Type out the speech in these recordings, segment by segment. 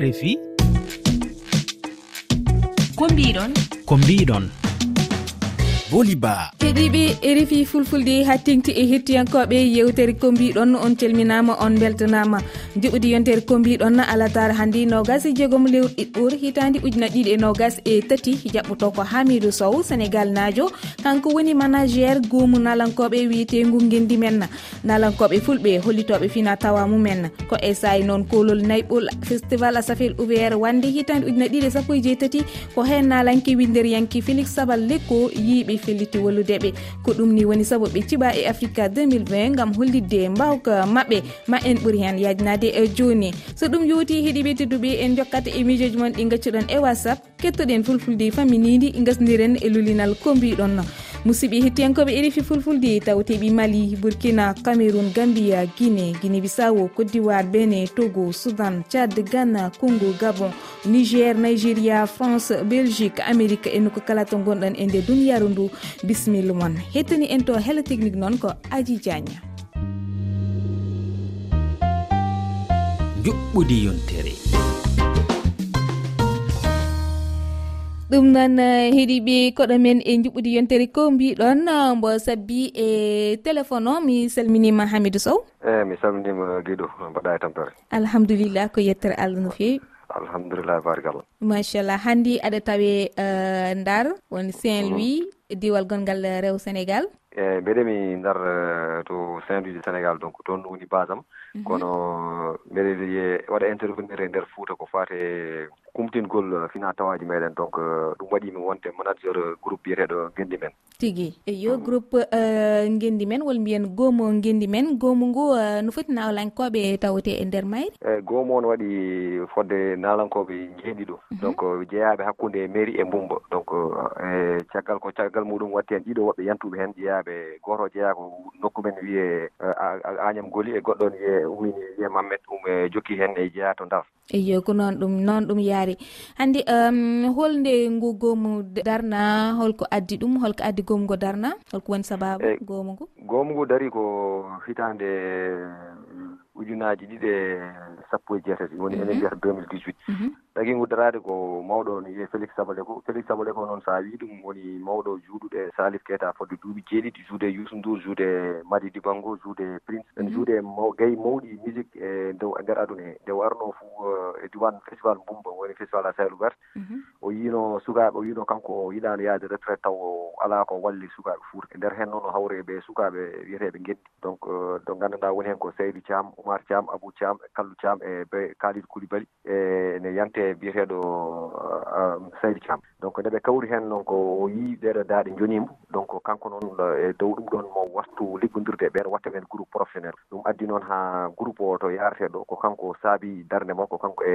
rfi ko mbiɗon? ko mbiɗon. Boliba keɗiɓe rfi fulfulde ha tengti e hettiyankoɓe yewtere ko mbiɗon on calminama on beltanama. juɓudi yontere ko mbiɗon alatara hannde nogas jeegom lewru ɗiɗɓur hitandi ujuna ɗiɗi e nogas e tati jaɓɓoto ko hamidou sow sénégal najo. Kanko woni managére goomu nalankoɓe wiyetengu guendi men nalankoɓe fulɓe hollitoɓe fina tawa mumen ko e sayi noon kolol nayɓol festival asafel ouvert wande hitandi ujuna ɗiɗi e sappo e jeetati ko hen nalanke winder yanki félix sabal lekko yiiɓe felliti walludeɓe ko ɗum ni woni saabu ɓe ciɓa e africa 2020 gam hollidde mbawka mabɓe ma en ɓuuri hen yajnade hitande e joni. So ɗum yowti heeɗi ɓettiduɓe en jokkata e mijoji moon ɗi gaccuɗon e whatsapp kettoɗen fulfulde faminidi gasdiren e lulinal ko mbiɗon. Musidɓe hettiyankoɓe erifi fulfulde tawteɓi mali burkina cameron gambia guine guine bisawo côte d'ivoire bene togo soudan tchad ghana congo gabon niger nigéria france belgique amérique e nokku kala to gonɗon e nde duniyaru ndu. Bisimilla moon hettani en to hela technique noon ko adji diagna juɓɓudi yontere. Ɗum noon eh, heeɗiɓe koɗo men e juɓɓudi yontere ko mbiɗon eh, mbo sabbi e téléphone o mi salminima hamidou sow. Eyi mi salminima guiɗo mbaɗa e tampere. Alhamdoulillah ko yettere allah no fewi. Alhamdoulillah barikallah machallah hanndi aɗa tawe uh, ndar woni saint louis mhm. e diwal gongal rew sénégal. eyi mbeɗemi ndar e, to saint louis de sénégal donc toon woni base am. Mhm. Kono mbeɗe waɗa intervenir e ndeer fouta ko fate kumtingol eh, fina tawaji meɗen. Donc eh, ɗum waɗimi wonde manager eh, groupe biyeteɗo gendi men. Tigui eyo groupe gendi men wol mbiyen goomo gendi men. Goomu ngu no foti nalankoɓe tawte e nder mayri? Eyyi goomo on waɗi fodde nalankoɓe jeeɗi jeeɗiɗo mhm. donc jeeyaɓe hakkude e mairie e mbumba. Donc e caggal ko caggal muɗum watti hen ɗiɗo woɓɓe yantuɓe hen jeeyaɓe goto jeeya ko nokku men wiye agnam goli e goɗɗo on wiye umini wiye mammed um e jokki hen e jeeya to ndar eyo ko noon ɗum noon ɗum yaari. Hannde um, holnde ngu goomu darna holko addi ɗum holko addi goomu ngo darna holko woni sababu goomu ngu goomu ngu dari ko hitande ujunaji ɗiɗi e sappo e jeetati. Woni mhm. enen mbiyata 2018 ɗagingu darade ko mawɗo no wiye félix sabale ko félix sabale ko noon so a wi ɗum woni mawɗo juuɗuɗo e salif keta fodde duuɓi jeeɗiɗi juude e yusundour juude madi dibango juude prince mhm. en juude gayi mawɗi musique e ndew nder aduna he nde warno fo e, e diwan festival mbumba woni festival a sahel ouvert mhm. o yiino sukaaɓe o yiino kanko o yiɗano yaade retraite taw o alaa ko walli sukaaɓe fuuta e ndeer heen noon o hawre ɓe sukaaɓe wiyeteeɓe geddi donc euh, ɗo nganndanɗaa woni heen ko saydou thiam oumar thiam abou thiam kallu thiam e be kalid koulibaly e ne yante biyeteɗo uh, um, saydi thiam. Donc nde ɓe kawri hen noon ko o yii ɗeɗo daaɗe jonimo donc kanko noon e dow ɗum ɗon mo wattu liggodirde e ɓen watta men groupe professionnel. Ɗum addi noon ha groupe o to yarete ɗo ko kanko saabi darde makko kanko e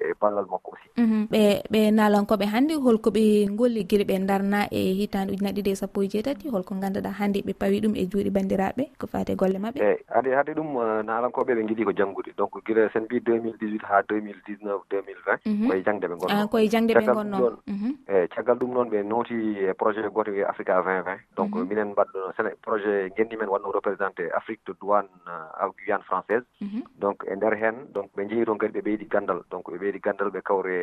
e ballal makko aussi. Mhm, ɓe ɓe nalankoɓe hannde holko ɓe golli guila ɓe darna e hitande ujunnaɗe ɗiɗi e sappo e jeetati holko ganduɗa hannde ɓe pawi ɗum e juuɗe bandiraɓe ko fate golle mabɓe eyi haade hade ɗum nalankoɓe ɓe jiiɗi ko janngude. Donc guila sen mbi 2018 ha 2019 2020 mhm. koye jangde ɓe gonno ah, koye jangde ɓe gonno eyi caggal ɗum noon mhm. ɓe nooti e projet goto wiye africa à 2020 donc mhm. minen mbaɗɗo projet genndi men waɗno représenté afrique de douane euh, a guyane française. Mhm. Donc e ndeer heen donc ɓe njehi toon kadi ɓe ɓeydi ganndal donc ɓe ɓeydi ganndal ɓe kawre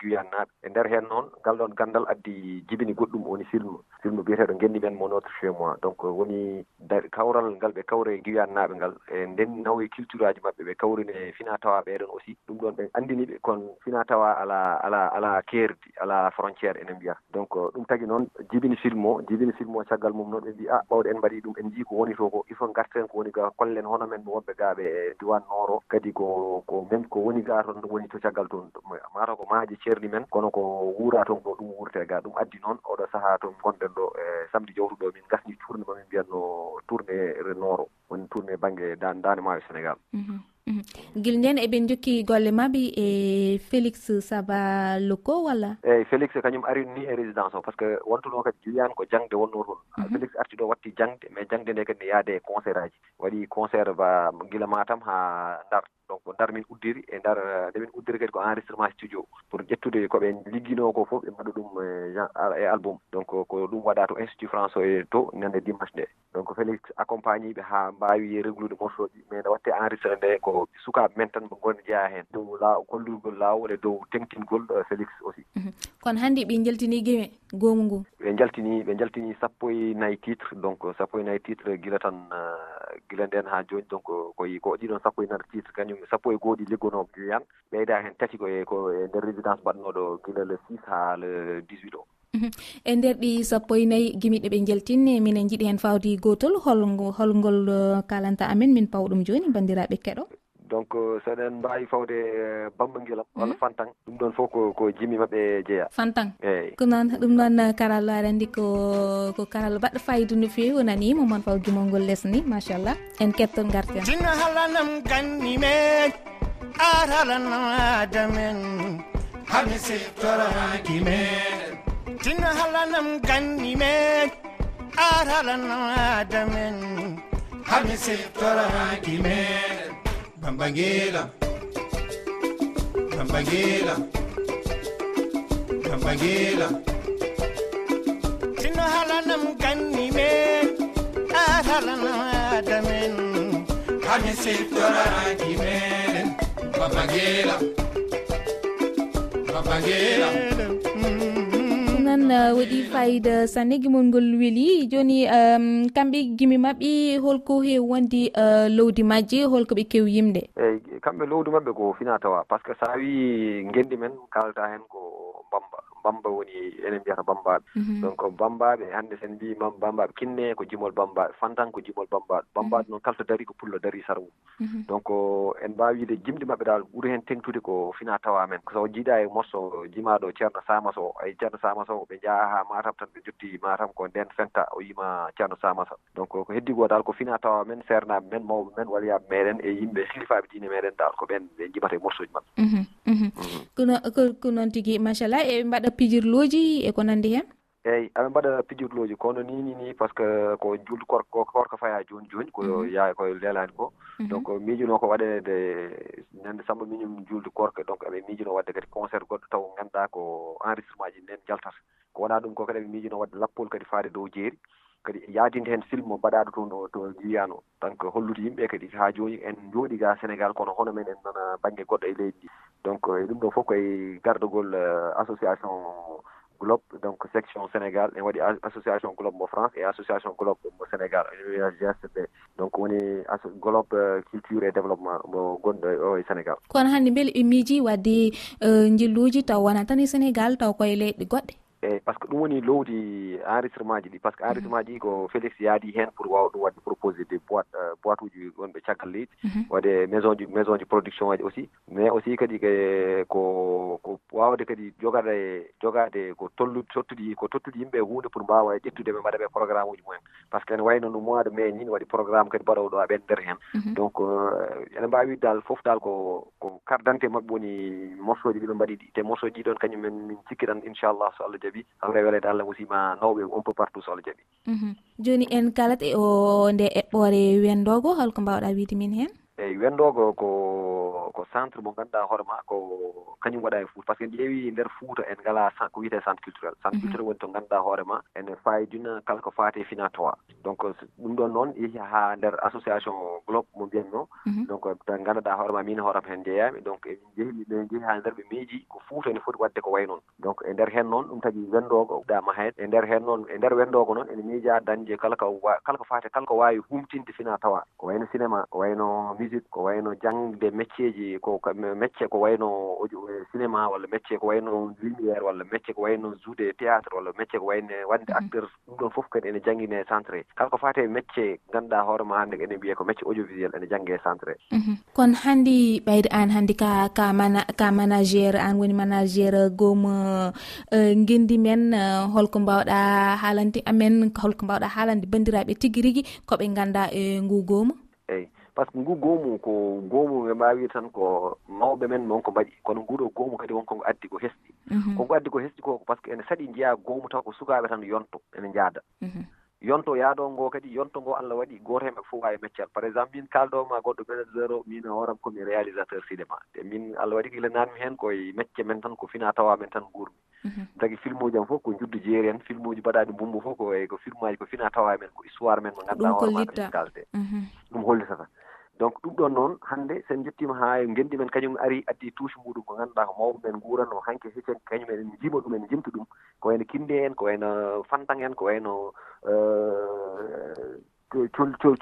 guyane naaɓe. E ndeer heen noon ngal ɗoon ganndal addi jibini goɗɗum woni film film biyeteeɗo genndi men mo notre chez moi donc woni kawral ngal ɓe kawre guyane naaɓe ngal. E nden nawi culture aji maɓɓe ɓe kawrine fina tawa ɓeeɗon aussi. Ɗum ɗon ɓe anndini ɓe kon fina tawa ala ala ala keerdi ala frontiére enen mbiya. Donc ɗum tagi noon jibini film o jibini film o caggal mum noon ɓe mbi a ɓawɗe en mbaɗi ɗum en jii ko woni to ko il faut garten ko woni ga kollen hono men wonɓe gaaɓe e diwan nooro. Kadi ko ko men ko woni ga toon woni to caggal toon mataw ko maaje ceerɗi men kono ko wuura toon ɗo ɗum wuurte ga ɗum addi noon oɗo sahaa toon gonɗen ɗo e samedi jowtuɗo min gasni tourné ma min mbiyatno tourné nooro woni tourné bangue dande maayo sénégal. Mhm. Mhm. guila nden eɓen jokki golle maɓɓe e félix saba loko walla? Eyyi félix kañum arini e résidence o par ce que wontuno kadi jiyani ko jangde wonno toon mhm. ah, félix arti ɗo watti jangde mais jangde nde kadi ne yaade e concert aji. Waɗi concert ba guila matam ha ndar donc ndar min uddiri e ndar nde min uddiri kadi ko enregistrement studio pour ƴettude koɓe ligguino ko fof ɓe mbaɗa ɗum e, e album. Donc ko ɗum waɗa to institut français e to nande dimanche nde. Donc félix accompagni ɓe ha mbawi reglude morceau ji mais nde watte enregistré nde ko ko sukaaɓe men tan ɓe ngoni jeeya heen dow laaw gollugol laawol e dow tengtingol e félix aussi. Mhm. Kono hannde ɓe jaltini gewe goomu ngu? Ɓe jaltini ɓe jaltini sappo e nayi titre donc sappo e nayi titre gila tan euh, gila nden haa jooni donc koye ko ɗiɗon sappo e nata titre kañum sappo e goo ɗi liggonooɓe wiyan ɓeyda heen tati koye ko e, e ndeer résidence mbaɗnooɗo gila le six haa le dix huit o mhm. e nder ɗi sappo e nayi gimiɗe ɓe jaltinni minen jiiɗi heen fawdi gootol hol holngol euh, kalanta amen min pawa ɗum joni bandiraɓe keɗo. donc euh, so eɗen mbawi fawde euh, bamba bambagilam walla mm. fantan ɗum ɗon fof ko ko jimmi maɓɓe jeeya. Fantan eyyi ko noon ɗum noon euh, karalla aɗa andi ko ko karalla baɗɗo fayida no fewi wonani momon faw gimol ngol lesni machallah. En kettol garten jinno halanam ganni men aralanadamen hami siftoraki men. Jinno halanam ganni men aralanadamen hami siftoraki men. bambangela bambangela bambangela tino halanam ganni men ahalana adamen. Kami siftoraki men bambangela bambangela noon eh, waɗi fayida sanne gimol ngol weeli joni kamɓe gimi maɓɓe holko hew wondi eh, lowdi majje holko ɓe kew yimde. Eyi kamɓe lowdi maɓɓe ko fina tawa par ce que so wi gendi men kalata hen ko mbamba bamba woni enen mbiyata bambaɓe mhm. donc bambaɓe hannde sen mbi bambaɓe kinne ko jimol bambaɓe fantan ko jimol bambaɗo bambaɗo mhm. noon kalto dari ko pullo dari sarwu. Mhm. Donc en mbawi wiide jimɗi maɓɓe dal ɓuuri hen tengtude ko fina tawa men so jiiɗa e mosso jimaɗo ceerno samas o ay ceerno samas o ɓe jaha ha matam tan ɓe jotti matam ko nden fenta o yima ceerno samasa donc ko heddi ko dal ko fina tawa men sernaɓe men mawɓe men waliyaɓe meɗen e yimɓe hilifaɓe diine meɗen dal ko ɓen ɓe jimata e morsoji maɓɓe. Mhm. Mm-hmm. ko noon tigui machallah eɓe mbaɗa pijirloji e ko nandi hen eyyi aɓe mbaɗa pijirloji kono ni ni ni par ce que ko julde korko faya joni joni ko yaa koye lelani ko. Mhm. Mhm. Donc miijunoo ko waɗede ñande samba miñum julde korko donc eɓe miijunoo wadde kadi concert goɗɗo taw ganduɗa ko enregistrement ji nden jaltata ko wona ɗum ko kadi eɓe miijunoo wadde lappol kadi faade dow jeeri. kadi yaadinde heen silmo mbaɗaaɗo toon o to jiyano donc hollude yimɓe kadi haa jooni en jooɗi ga sénégal kono hono men en nana baŋnge goɗɗo e leydi. Ndi donc e ɗum ɗo fof koye gardogol euh, association globe donc section sénégal en waɗi association globe mo france et association globe mo sénégal gsb donc woni globe euh, culture et développement mo gonɗo e o e sénégal. Kono hannde mbele e miiji wadde euh, jilluuji taw wona tan e sénégal taw koye leyɗe goɗɗe? eyi par ce que ɗum woni lowdi enregistrement ji ɗi par ce que enregistrement ji ko mhm. félix yaadi heen pour waawa ɗum waɗde proposé des boite euh, boite uji wonɓe caggal leydi. Mhm. Waɗe maison ji maison ji production aji aussi. Mais aussi kadi ko ko wawde kadi jogade jogade ko tollude tottude ko tottude yimɓe hunde pour mbawa e ƴettude ɓe mbaɗa ɓe programme uji mumen. Par ce que ene wayno no mois de mai ni waɗi programme kadi mbaɗo ɗo aɓen nder heen mhm. donc euh, ene mbawi dal foof dal ko ko carte d' identité woni morceau ji ɗiɓe mbaɗi ɗi. Te morceau ji ɗi ɗon kañumen min cikki tan inchallah so allah jaɓi. jaɓi hawre welede allah musima nawɓe on peu partout so allah jaɓi. Mhm. Joni en kalat e o nde eɓɓore wendogo holko mbawɗa wiide min hen eyi wenndoogo ko ko centre mo ngannduɗaa hoore maa ko kañum waɗa e fuuta par ce que en ƴeewi ndeer fuuta en ngalaa ko wiyetee centre culturel. Centre mhm. culturel woni to ngannduɗaa hoore maa ene fayidina kala ko faati e fina toa donc ɗum ɗon noon yehi haa ndeer association globe mo mbiyatnoo mhm. donc ngannduɗaa hoore maa min hoore am heen njeeyaami. Donc jehi ɓe jehi haa ndeer ɓe miiji ko fuuta ene foti waɗde ko way noon. Donc e ndeer heen noon ɗum tagi wenndoogo dama heen e ndeer heen noon e ndeer wenndoogo noon ene miija dañde kala ko kala ko faati kala ko waawi humtinde fina tawa ko wayno cinéma ko wayno visite ko wayno jangde métier ji ko métier ko wayno cinéma walla métier ko wayno lumiére walla métier ko wayno juude théâtre walla métier ko wayne wadde mhm. acteur ɗum ɗon fof kadi ene jangguine centre kala ko fate métier ganduɗa hoorema hannde ene mbiye ko métier audiovisuel ene jangge centre mhm. kono hanndi ɓayde an hanndi ka ka mana ka managére an woni managére gom e, gendi men e, holko mbawɗa haalande amen holko mbawɗa haalande bandiraɓe tigui rigui koɓe ganda e ngu goomu eyyi par ce que ngu goomu ko goomu ɓe mbawi tan ko mawɓe men wonko mbaɗi. Kono nguɗo goomu kadi wonko ngo mhm. addi ko hesɗi. Ko ngo addi ko hesɗi ko par ce que ene saɗi njiya goomu taw ko sukaɓe tan yonto ene jaada mhm. yonto yaadoo ngo kadi yonto ngo allah waɗi gooto hemɓe fof wawi meccal. Par exemple min kaalɗooma goɗɗo manager o min hooram komi réalisateur cinéma. Te min allah waɗi ko ilanaanmi heen koye mecce men tan ko fina tawa men tan gurmi tagi mhm. film uji am fof ko juddu jeeri en film uji mbaɗaɗi mbumbu fof ko e ko film aji ko fina tawa men ko histoire men mo ganduɗa hoorema kalte ɗum hollitata donc ɗum ɗon noon hannde sen jettima haa e ngenndi men kañum ari addi touche muɗum ko ngannduɗaa ko mawɓe men nguuranno hanke hecen kañum eɗen jima ɗum en jimta ɗum. Ko wayno kinde en ko wayno fantan en ko wayno euh,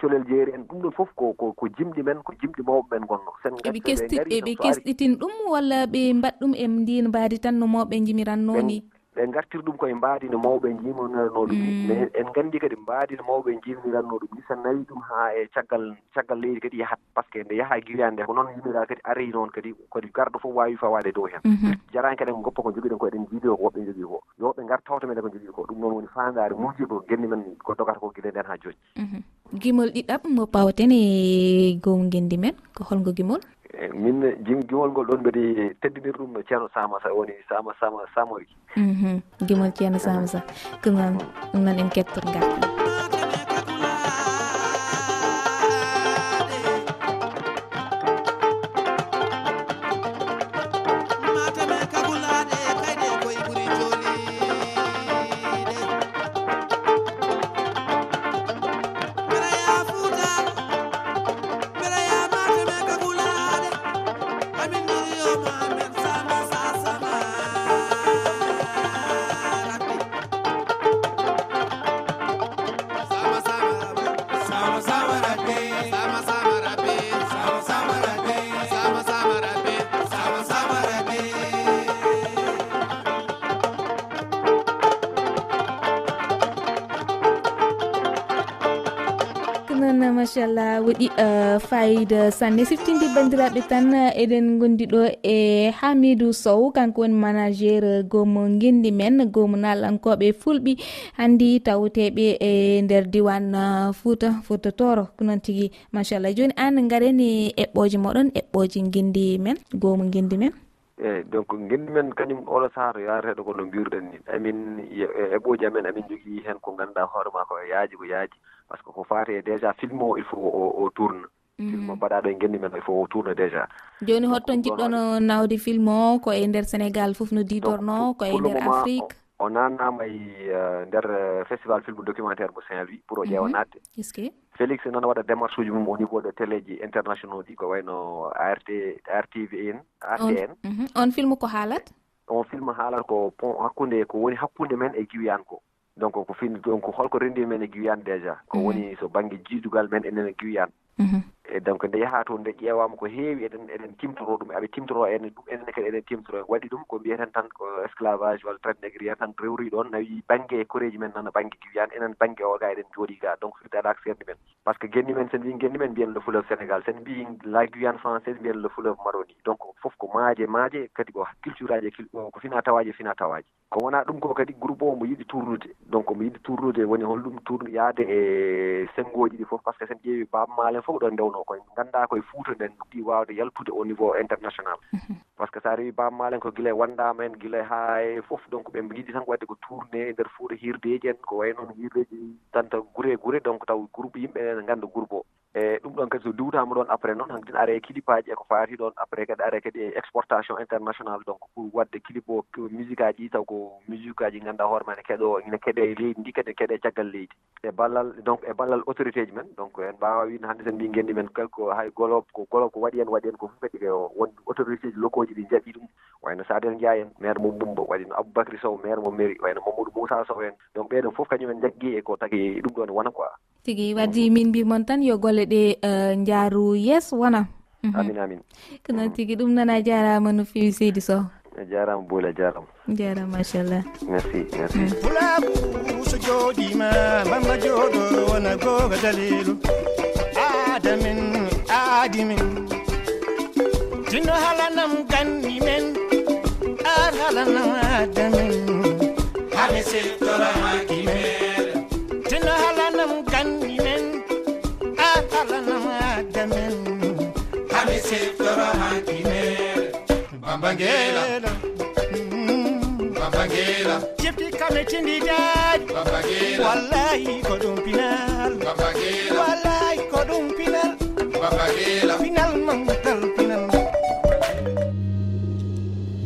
colel jeeri en. Ɗum ɗon fof ko ko jimɗi men ko jimɗi mawɓe men gonno sen eɓe kesti eɓe kestitin ɗum walla ɓe mbaɗ ɗum e ndin mbaadi tan no mawɓe jimiranno ni ɓe gartiri ɗum koye mbaadi no mawɓe jiminirano ɗum. Mm. Ni mais en nganndi kadi mbaadi no mawɓe jiminiranno ɗum. Ni so nawi ɗum haa e caggal caggal leydi kadi yahat par ce que nde yaha giriyani nde ko noon yimira kadi ari noon kadi kadi garɗo fof wawi fawaade dow heen mhm. jarani kadi en goppa ko jogiɗen ko eɗen jiido ko woɓɓe jogii ko. Yo ɓe ngar tawta men ko jogii ko. Ɗum noon woni fandare mujibo genni men ko dogata ko guila nden haa jooni. Mhm. Gimol ɗiɗaɓ mo pawaten e gom gowgendi men ko holngo gimol? Eh, min gimol ngol ɗon mbeɗe teddinir ɗum no ceerno samasa woni sama sama samori mhm, gimol ceerno samasa. Ko noon ɗum noon en kettor ngal machallah waɗi uh, fayida sanne. Siftinde bandiraɓe tan uh, eɗen gondi ɗo e hamidou sow kanko woni managére uh, gomo gendi men. Gomo nalankoɓe fulɓi handi tawteɓe e nder diwan fouta fouta toro. Noon tigui machallah. Joni an gareni eɓɓoje moɗon eɓɓoje gendi men gomo gendi men. Eeyi donc ngenndi men kañum oɗo saaha to yareteɗo ko no mbiruɗen ni. Amin e eɓooji amen amin jogui hen ko ganduɗa hoorema ko e yaaji ko yaaji. par ce que ko fate déjà film o il faut o tourne. Mm. Film o mbaɗaɗo e genndi men il faut o tourne déjà. Joni hotton jiɗɗono nawde film o ko e nder sénégal fof no didorno ko e nder afrique? o nannama e euh, nder euh, festival film documentaire mo saint louis pour o ƴeewa mhm. natde félix noon waɗa démarche uji mum au niveau de télé ji internationaux ɗi ko wayno art artv en artn on mhm. film ko haalat? On film haalata ko pont hakkunde ko woni hakkunde men e giwiyan ko. donc ko fin donc holko renndi men e guwiyan déjà. Ko mhm. woni so baŋnge jiidugal men enen e guwiyan mhm. e donc nde yaha to nde ƴeewaama ko heewi eɗen eɗen timtoro ɗum aɓe timtoro ene ɗum enen kadi eɗen timtoro waɗi ɗum ko mbiyeten tan ko esclavage walla traite négriére tan rewri ɗon nawi baŋnge e koreeji men nana baŋnge kiwiyani enen baŋnge o ga eɗen jooɗi ga. Donc firti aɗa ko men. Par ce que genndi men sen mbi genndi men mbiyen le fleuve sénégal. Sen mbi la guyane française mbiyen le fleuve maroni. Donc fof ko maaje maaje kadi ko culture aji ko fina tawaji fina tawaji. Ko wona ɗum ko kadi groupe o mo yiɗi tournude. Donc mo yiɗi tournude woni holɗum turnu yaade e senngooji ɗi fof. Par ce que sen ƴeewi baba maalen fof ɗon ndewno o koye. Ngannda koye fuuta nden ɗi waawde yaltude au niveau international. Mhm. Par ce que so a rewi bammalen ko gila e wandama en gila e haa e fof. Donc ɓe yiɗi tan ko wadde ko tourné e ndeer fuuta hirdeeji en ko wayi noon hirdeeji tanta gure e gure. Donc taw groupe yimɓe ene ngannda groupe o. e ɗum ɗon kadi so duwtama ɗon après noon hankkadin ara e kilipaji eko fati ɗon après kadi are kadi e exportation international donc pour wadde clip o musique aji taw ko musique aji ganduɗa hoore ma ne keeɗo ne keeɗe e leydi ndi kadi keeɗe caggal leydi. E ballal donc e ballal autorité ji men donc en mbawa wiide hannde sen mbi gendi men kalko hay golob ko golob ko waɗi en waɗi en ko fof kadi won autorité ji locaux ji ɗi jaaɓi ɗum. Wayno sadel ndiya en maire mo mbumba waɗino aboubacry sow maire mo mairie wayno mamadou moussa sow en. Donc ɓeɗon fof kañumen jaggui e ko tagi ɗum ɗon wona quoi. tigui waddi min mbimon tan yo golle ɗe eh, jaaru yees wona. Mhm. Amin amin. Ko noon tigui ɗum nana jarama no fewi seydi sow. A jarama booli a jarama. Jarama machallah. Merci merci. Mm. Bulabu so joɗima bamba joɗo wona goga dalilu. Adamin aadimin tinno halanam ganni men ar halanam adamin. Hami siftoramaki meɗa tinno hala alanam ganni men a alanam adamen hami siftoro hankimere bambagela bambagela mm. jefti kame cindidat bambagela wallahi ko ɗum pinal bambagela wallahi ko ɗum pinal bambagela pinal mangal pinal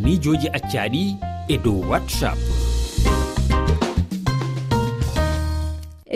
mijoji accaɗi e dow whatsapp.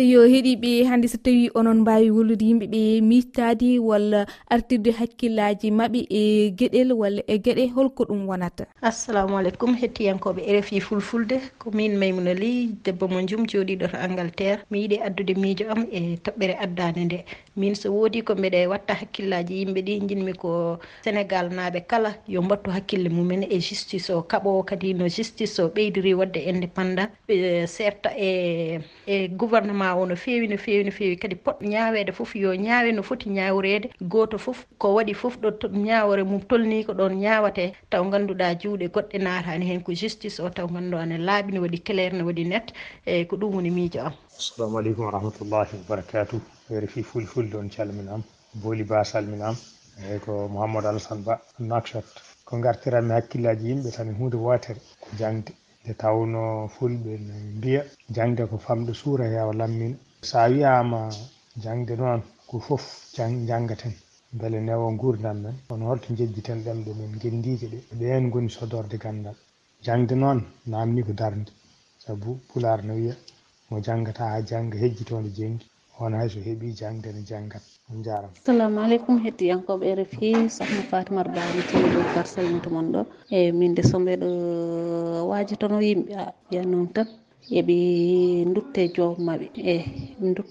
yo heeɗiɓe hannde so tawi onon mbawi wollude yimɓeɓe mittadi walla artirde hakkillaji mabɓe e gueɗel walla e gueɗe holko ɗum wonata. Assalamu aleykum hettiyankoɓe rfi fulfulde. Ko min maymuna ly debbo mo jum joɗiɗo to angleterre. Mi yiiɗi addude miijo am e toɓɓere addade nde. Min so woodi ko mbeɗe watta hakkillaji yimɓe ɗi jinmi ko sénégal naaɓe kala yo mbattu hakkille mumen e justice o. Kaɓowo kadi no justice o ɓeydori wadde indépendant ɓe serta e e gouvernement ma o no feewi no feewi no feewi kadi poɗɗo ñaaweede fof yo ñaawe no foti ñaawreede gooto fof ko waɗi fof ɗo ñaawore mum tolnii ko ɗon ñaawate taw ngannduɗaa juuɗe goɗɗe naataani heen ko justice o taw nganndu ana laaɓi no waɗi claire no waɗi net. E ko ɗum woni miijo am. Assalamu aleykum wa rahmatullahi wa barakatu feere fi fulfulde on calminama booli ba salminama eyi ko mouhamadou alassane ba nakchat ko gartirami hakkillaji yimɓe tan e hunde wotere ko jangde nde tawno fulɓe ne mbiya. Jangde ko famɗo suura heewa lammina. So a wiyama jangde noon ko fof jangaten beele newo gurdam men kono holto jejjiten ɗemɗe men gendiji ɗe ɓen goni sodorde gandal. Jangde noon namni ko darde saabu pular no wiya mo jangata ha jangga hejjitode jenggi on hayso heeɓi jangde ne janggat jarama assalamu aleykum hettiyankoɓe rfi sohna fatimar bani tiniɗo kar salminta moon ɗo. Eyyi min de sombeɗo wajitono yimɓe a ɓiya noon tan eɓe dutte joom maɓɓe. Eyyi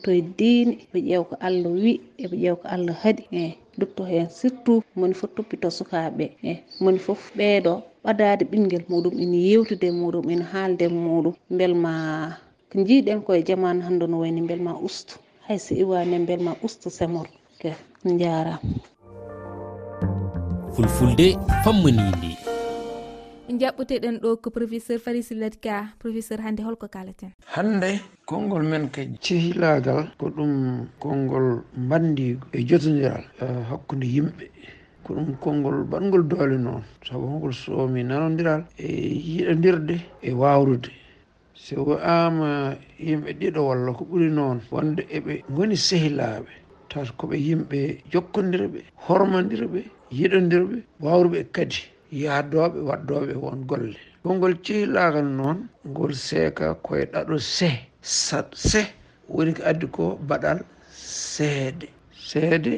ɓe e diine ɓe ƴeew ko allah wi eɓe ƴeew ko allah haaɗi eyyi dutto hen surtout moni foof toppito sukaɓeɓe eyyi moni foof ɓeeɗo ɓadade ɓinguel muɗum ina yewtude muɗum ina haalde muɗum. Beelma ko jiiɗen koye jamanu hande no wayni beelma usto hay so iwane bel ma usta semor ke jarama fulfulde fammanide jaɓɓuteɗen ɗo ko professeur farisilat ka professeur hannde holko kalaten hannde konngol men ka cehilagal ko ɗum konngol bandi e jotodiral e hakkude yimɓe. Ko ɗum konngol ɓaɗngol doole noon. Sabu hongol soomi nanodiral e yiɗodirde e wawrude so wi'ama yimɓe ɗiɗo walla ko ɓuri noon wonde eɓe goni sehilaɓe tawata koɓe yimɓe jokkodirɓe hormodirɓe yiɗodirɓe wawruɓe kadi yaadoɓe waddoɓe won golle. Konngol cehilagal noon ngol seeka koye ɗaɗo seh sat seh woni ko addi ko baɗal seede. Seede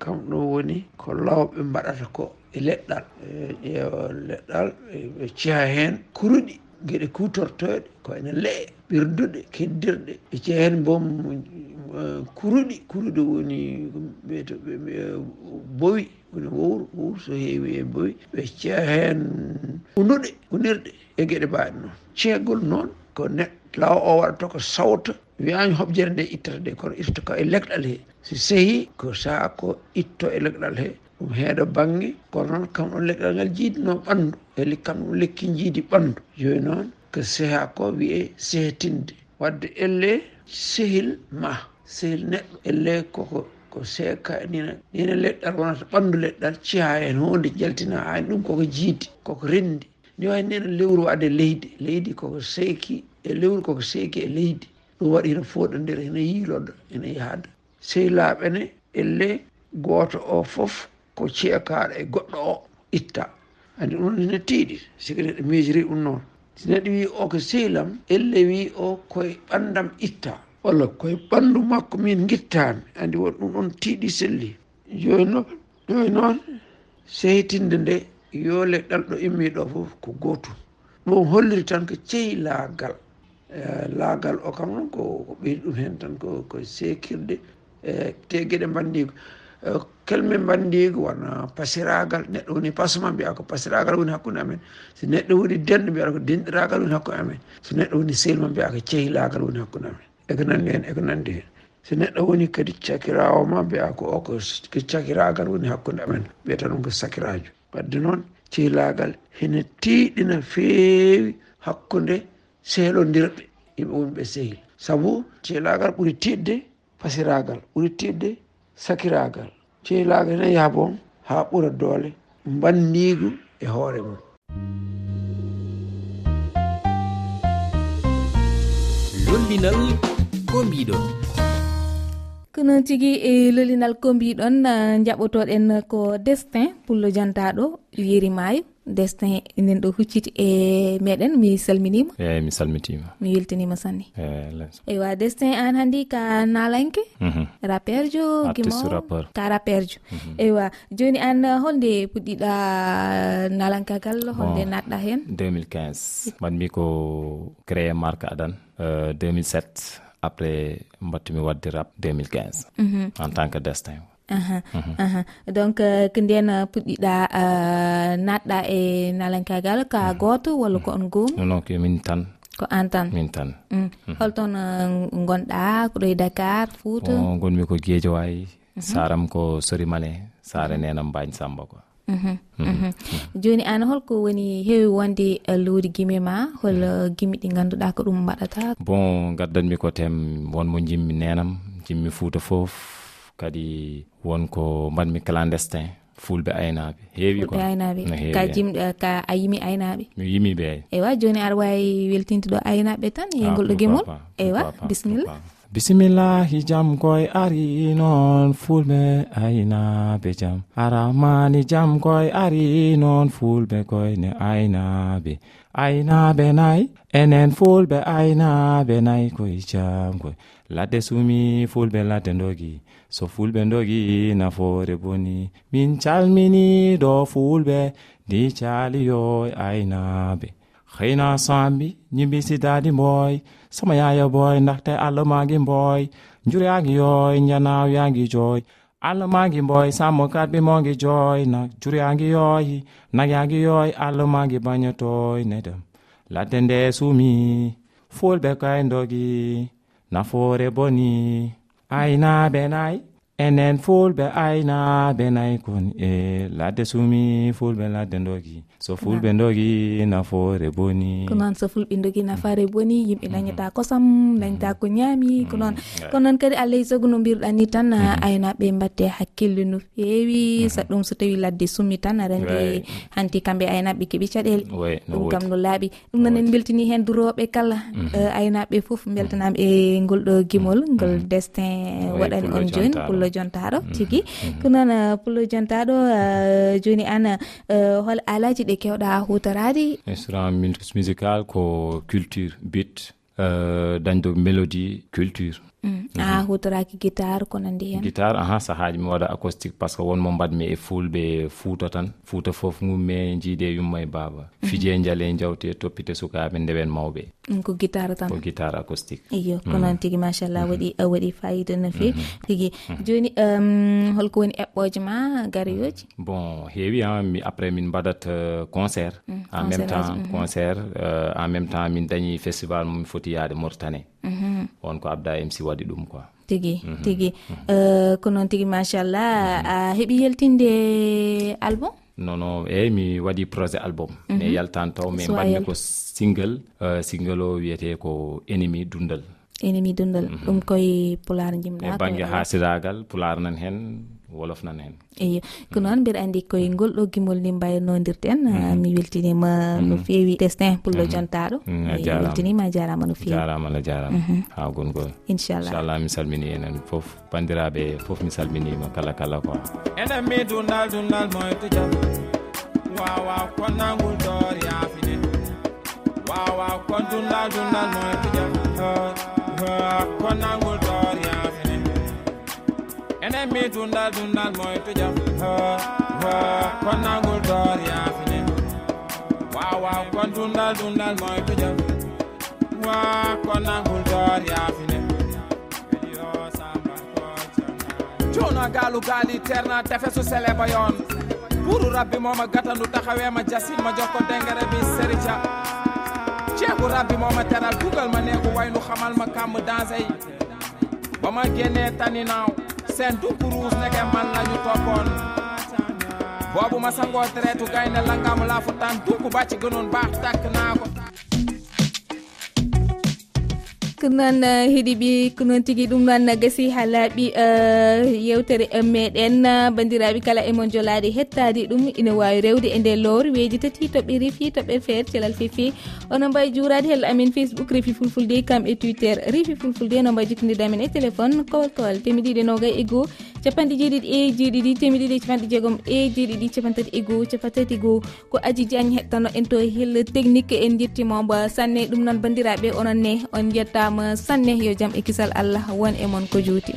kam ɗo woni ko lawɓe mbaɗata ko e leɗɗal. E ƴeewa leɗɗal e ɓe ceeha hen kuruɗi. geɗe kutortoɗe ko ene lee ɓirduɗe keddirɗe. E cehen bom mm, mm, kuruɗi kuruɗi woni ɓeto bowi woni wowru wowru so heewi e bowi. Ɓe cehen unuɗe unirɗe e geɗe mbaɗi noon ceegol noon ko neɗɗo law o waɗata ko sawta wiyani hoɓjere nde ittata nde kono ittata ko e leɗɗal he. So sehi ko saaha ko itto e leɗɗal he. ɗum heeɗo bange kono noon kam kamɗon leggal ngal jiidino ɓanndu. Eli kamɗum lekki jiidi ɓanndu. Joni noon ko seha ko wiye sehetinde wadde elle sehil ma sehil neɗɗo. Elle koko ko seeka nina nina leɗɗal wonata ɓanndu leɗɗal ciha hen hunde jaltina ha ɗum koko jiidi koko renndi. Ni wayi nena lewru ade leydi. Leydi koko seeki e lewru koko seeki e leydi. Ɗum waɗi hino fooɗodira hino yiiloɗo ene yahada sehilaaɓene elle gooto o fof ko ceekaɗo e goɗɗo o itta. Andi ɗum ene tiiɗi siki neɗɗo miijiri ɗum noon. Si neɗɗo wi o ko sehilam elle wi o koye ɓandam itta walla koye ɓanndu makko min gittami andi won ɗum ɗon tiiɗi selli. Joni noon joni noon sehitinde nde yo leɗɗal ɗo immi ɗo fof ko gotum ɗum holliri tan ko cehi laagal e, laagal o kam noon ko ɓeydi ɗum hen tan ko ko sekirde e, te gueɗe mbandi kelme mbandigo wona pasiragal neɗɗo woni pasma mbiya ko pasiragal woni hakkude amen. So neɗɗo woni denɗo mbiyata ko denɗiragal woni hakkude amen. So neɗɗo woni selma mbiya ko cehilagal woni hakkude amen. Eko nandi hen eko nandi hen so neɗɗo woni kadi cakirawo ma mbiya ko o ko cakiragal woni hakkude amen. Mbiyata ɗum ko sakirajo wadde noon cehilagal hene tiiɗina feewi hakkude seelodirɓe yimɓe woni ɓe sehil saabu cehilagal ɓuuri tiɗde pasiragal ɓuuri tiɗde sakiragal teelaaɓe nayi haa bon haa ɓura doole. Mbanniigu e hoore mum. Lollinal ko mbiɗon kono tigi e lollinal ko mbiɗon jaɓotoɗen ko destin pullo jantaɗo yeri maayo. destin enen ɗo hucciti e meɗen mi salminima? Eyyi mi salmitima. Mi weltanima sanne. E eywa destin an hanndi ka nalanke mhm. raperjo gimo ka raperjo mhm. eywa joni an holnde puɗɗiɗa nalankagal holnde natɗa hen? 2015 mbanmi ko créé marque adan 2007 euh, après mbattumi wadde rap 2015 mhm. en tant que destin. Mhm. donc euh, ko nden puɗɗiɗa euh, natɗa e nalankagal ka mhm. goto walla ko mhm. on gomu non ko min tan. Ko an tan? Min tan. Mm. Holtoon euh, gonɗa ɗo e dakar fouta? Gonmi ko gueejo wayi saram ko sorimane sare nenam mbagne samba quoi. Joni an holko woni heewi wonde lowdi guime ma hol guimi ɗi ganduɗa ko ɗum mbaɗata? Bon gaddanmi ko tem wonmo jimmi nenam jimmi fouta foof kadi wonko mbanmi clandestin fulɓe aynaɓe heewi quoi aynaɓe. ka jimɗo ka a yimi aynaɓe. Mi yimi ɓe eywa joni aɗa wawi weltintuɗo aynaɓe tan e ah, ngol ɗo gemol eywa bisimilla. bisimillahi jam koye ari noon fulɓe aynaɓe jam. Aramani jam koye ari noon fulɓe koyne aynaɓe. aynaɓe nayi enen fulɓe aynaɓe nayi koye jamkoye ladde sumi fulɓe ladde dogi so fulɓe dogi nafoore boni. Min calmini do fulɓe ndi caliyoy aynaɓe. Heyna sambi ñimbisidadi mboy sama yaya boy dakte allah magi mboy juryagi yoy janawyagi joy allah magi mboy sammo karɓe mongi joy na juryangi yoyi nagyangi yoy allah magi bañotoy nedem. Ladde nde suumi fulɓe kaydogi nafoore boni aynaɓe nayi enen fulɓe aynaɓe nayi koni e ladde sumi fulɓe ladde dogi so fulɓe dogi nafoore boni. Ko noon so fulɓe dogi mm. nafaare boni yimɓe mm-hmm. dañata kosam dañta ko mm-hmm. ñaami. Ko mm-hmm. noon ko noon kadi alay sago no mbirɗa ni tan aynaɓe mbatte hakkille no feewi. Sa ɗum so tawi ladde summi tan arande hanti kamɓe aynaɓe keeɓi caɗele. Ɗum kam no laaɓi. Ɗum noon en beltini hen duroɓe kala eh, aynaɓe foof beltanama e ngol ɗo gimol ngol destin waɗani on joni pullo jontaɗo tigui ko noon eh, pullo jontaɗo eh, joni an hol alaji ɗe ɗe kewɗa hutorade instrument musical ko culture bit euh, dañdo mélodie culture. Mhm. a hutoraki guitare ko nandi hen guitare aha sahaji mi waɗa acoustique par ce que wonmo mbaɗmi e fulɓe fuuta tan fuuta foof gumme jiide yumma e baaba. Mhm. Fije jaale jawte toppite sukaɓe ndewen mawɓe. Mm, ko guitare tan. Ko guitare acoustique iyo ko mhm. noon tigui machallah waɗi waɗi fayida no fewi. Tigui joni holko woni eɓɓoje ma gareyoji bon heewi ha mi après min mbaɗat euh, concert. Mm, en même temps concert euh, en même temps min dañi festival momi foti yaade mauritanie. Mhm. on ko abda mc waɗi ɗum quoi. Tigi mhm. tigi. Mhm. Euh, ko noon tigi machallah a heeɓi yaltinde album? Non non eyyi mi waɗi projet album. Mais yaltan taw mais mbanmi ko single euh, single o wiyete ko ennemi dundal. Ennemi dundal. Ɗum koye pular jimɗa e banggue hasiragal pular nan hen. wolof nan hen eyi ko noon mbiɗa andi koye mm. ngol ɗo gimol ni mbaynodirɗen mm-hmm. mi mm-hmm. mm-hmm. weltinima no fewi destin pullo jontaɗo weltinima jarama no fewi jarama allah jarama ha gongol. Inchallah. Inchallah mi salmini enen foof bandiraɓe foof mi salminima kala kala quoi. Enen mi dundal dundal moyto jam. Wawa konnangol dor yafine wawa kon dundal dundal moyto jam. Konnangol dor ya enen mi dundal dundal moyto jam. Konnagol dor yafine wawa kon dundal dundal moyto jam. Wa konnagol dor yafine jona galu gaali terna tefesu seleba yon buru rabbi moma gatandu taxawema jasinma jokko dengere bi séritia ceeku rabbi moma teral dugal ma neegu waynu xamal ma kàmm dansey. Bama génnee taninaw sen tumpurus neke man lañu toppoon boobu ma sangoo tereetu gaynde langam laa fu tan tumpu bàcc gënoon baax tàkk naa ko. ko noon eh, heeɗiɓe ko noon tigui ɗum noon gasi ha laaɓi eh, yewtere eh, meɗen bandiraɓe kala emon jolade hettade ɗum ina wawi rewde e nde lowre weji tati toɓɓe reefi toɓɓe feere telal fefe ono mbawi jurade hello amin facebook reefi fulfulde kam e twitter reefi fulfulde. No mbawi jokkodirde amen e téléphone kowal kowal temiɗiɗi nogay e goho capanɗe jeeɗiɗi e jeeɗiɗi temedɗiɗi e capanɗe jeegom e jeeɗiɗi capantati e goho capantati e goho. Ko aji diagne hettano en to e hel technique en jettimomo sanne ɗum noon bandiraɓe onon ne on jettama sanne. Yo jaam e kisal allah won e moon ko juuti.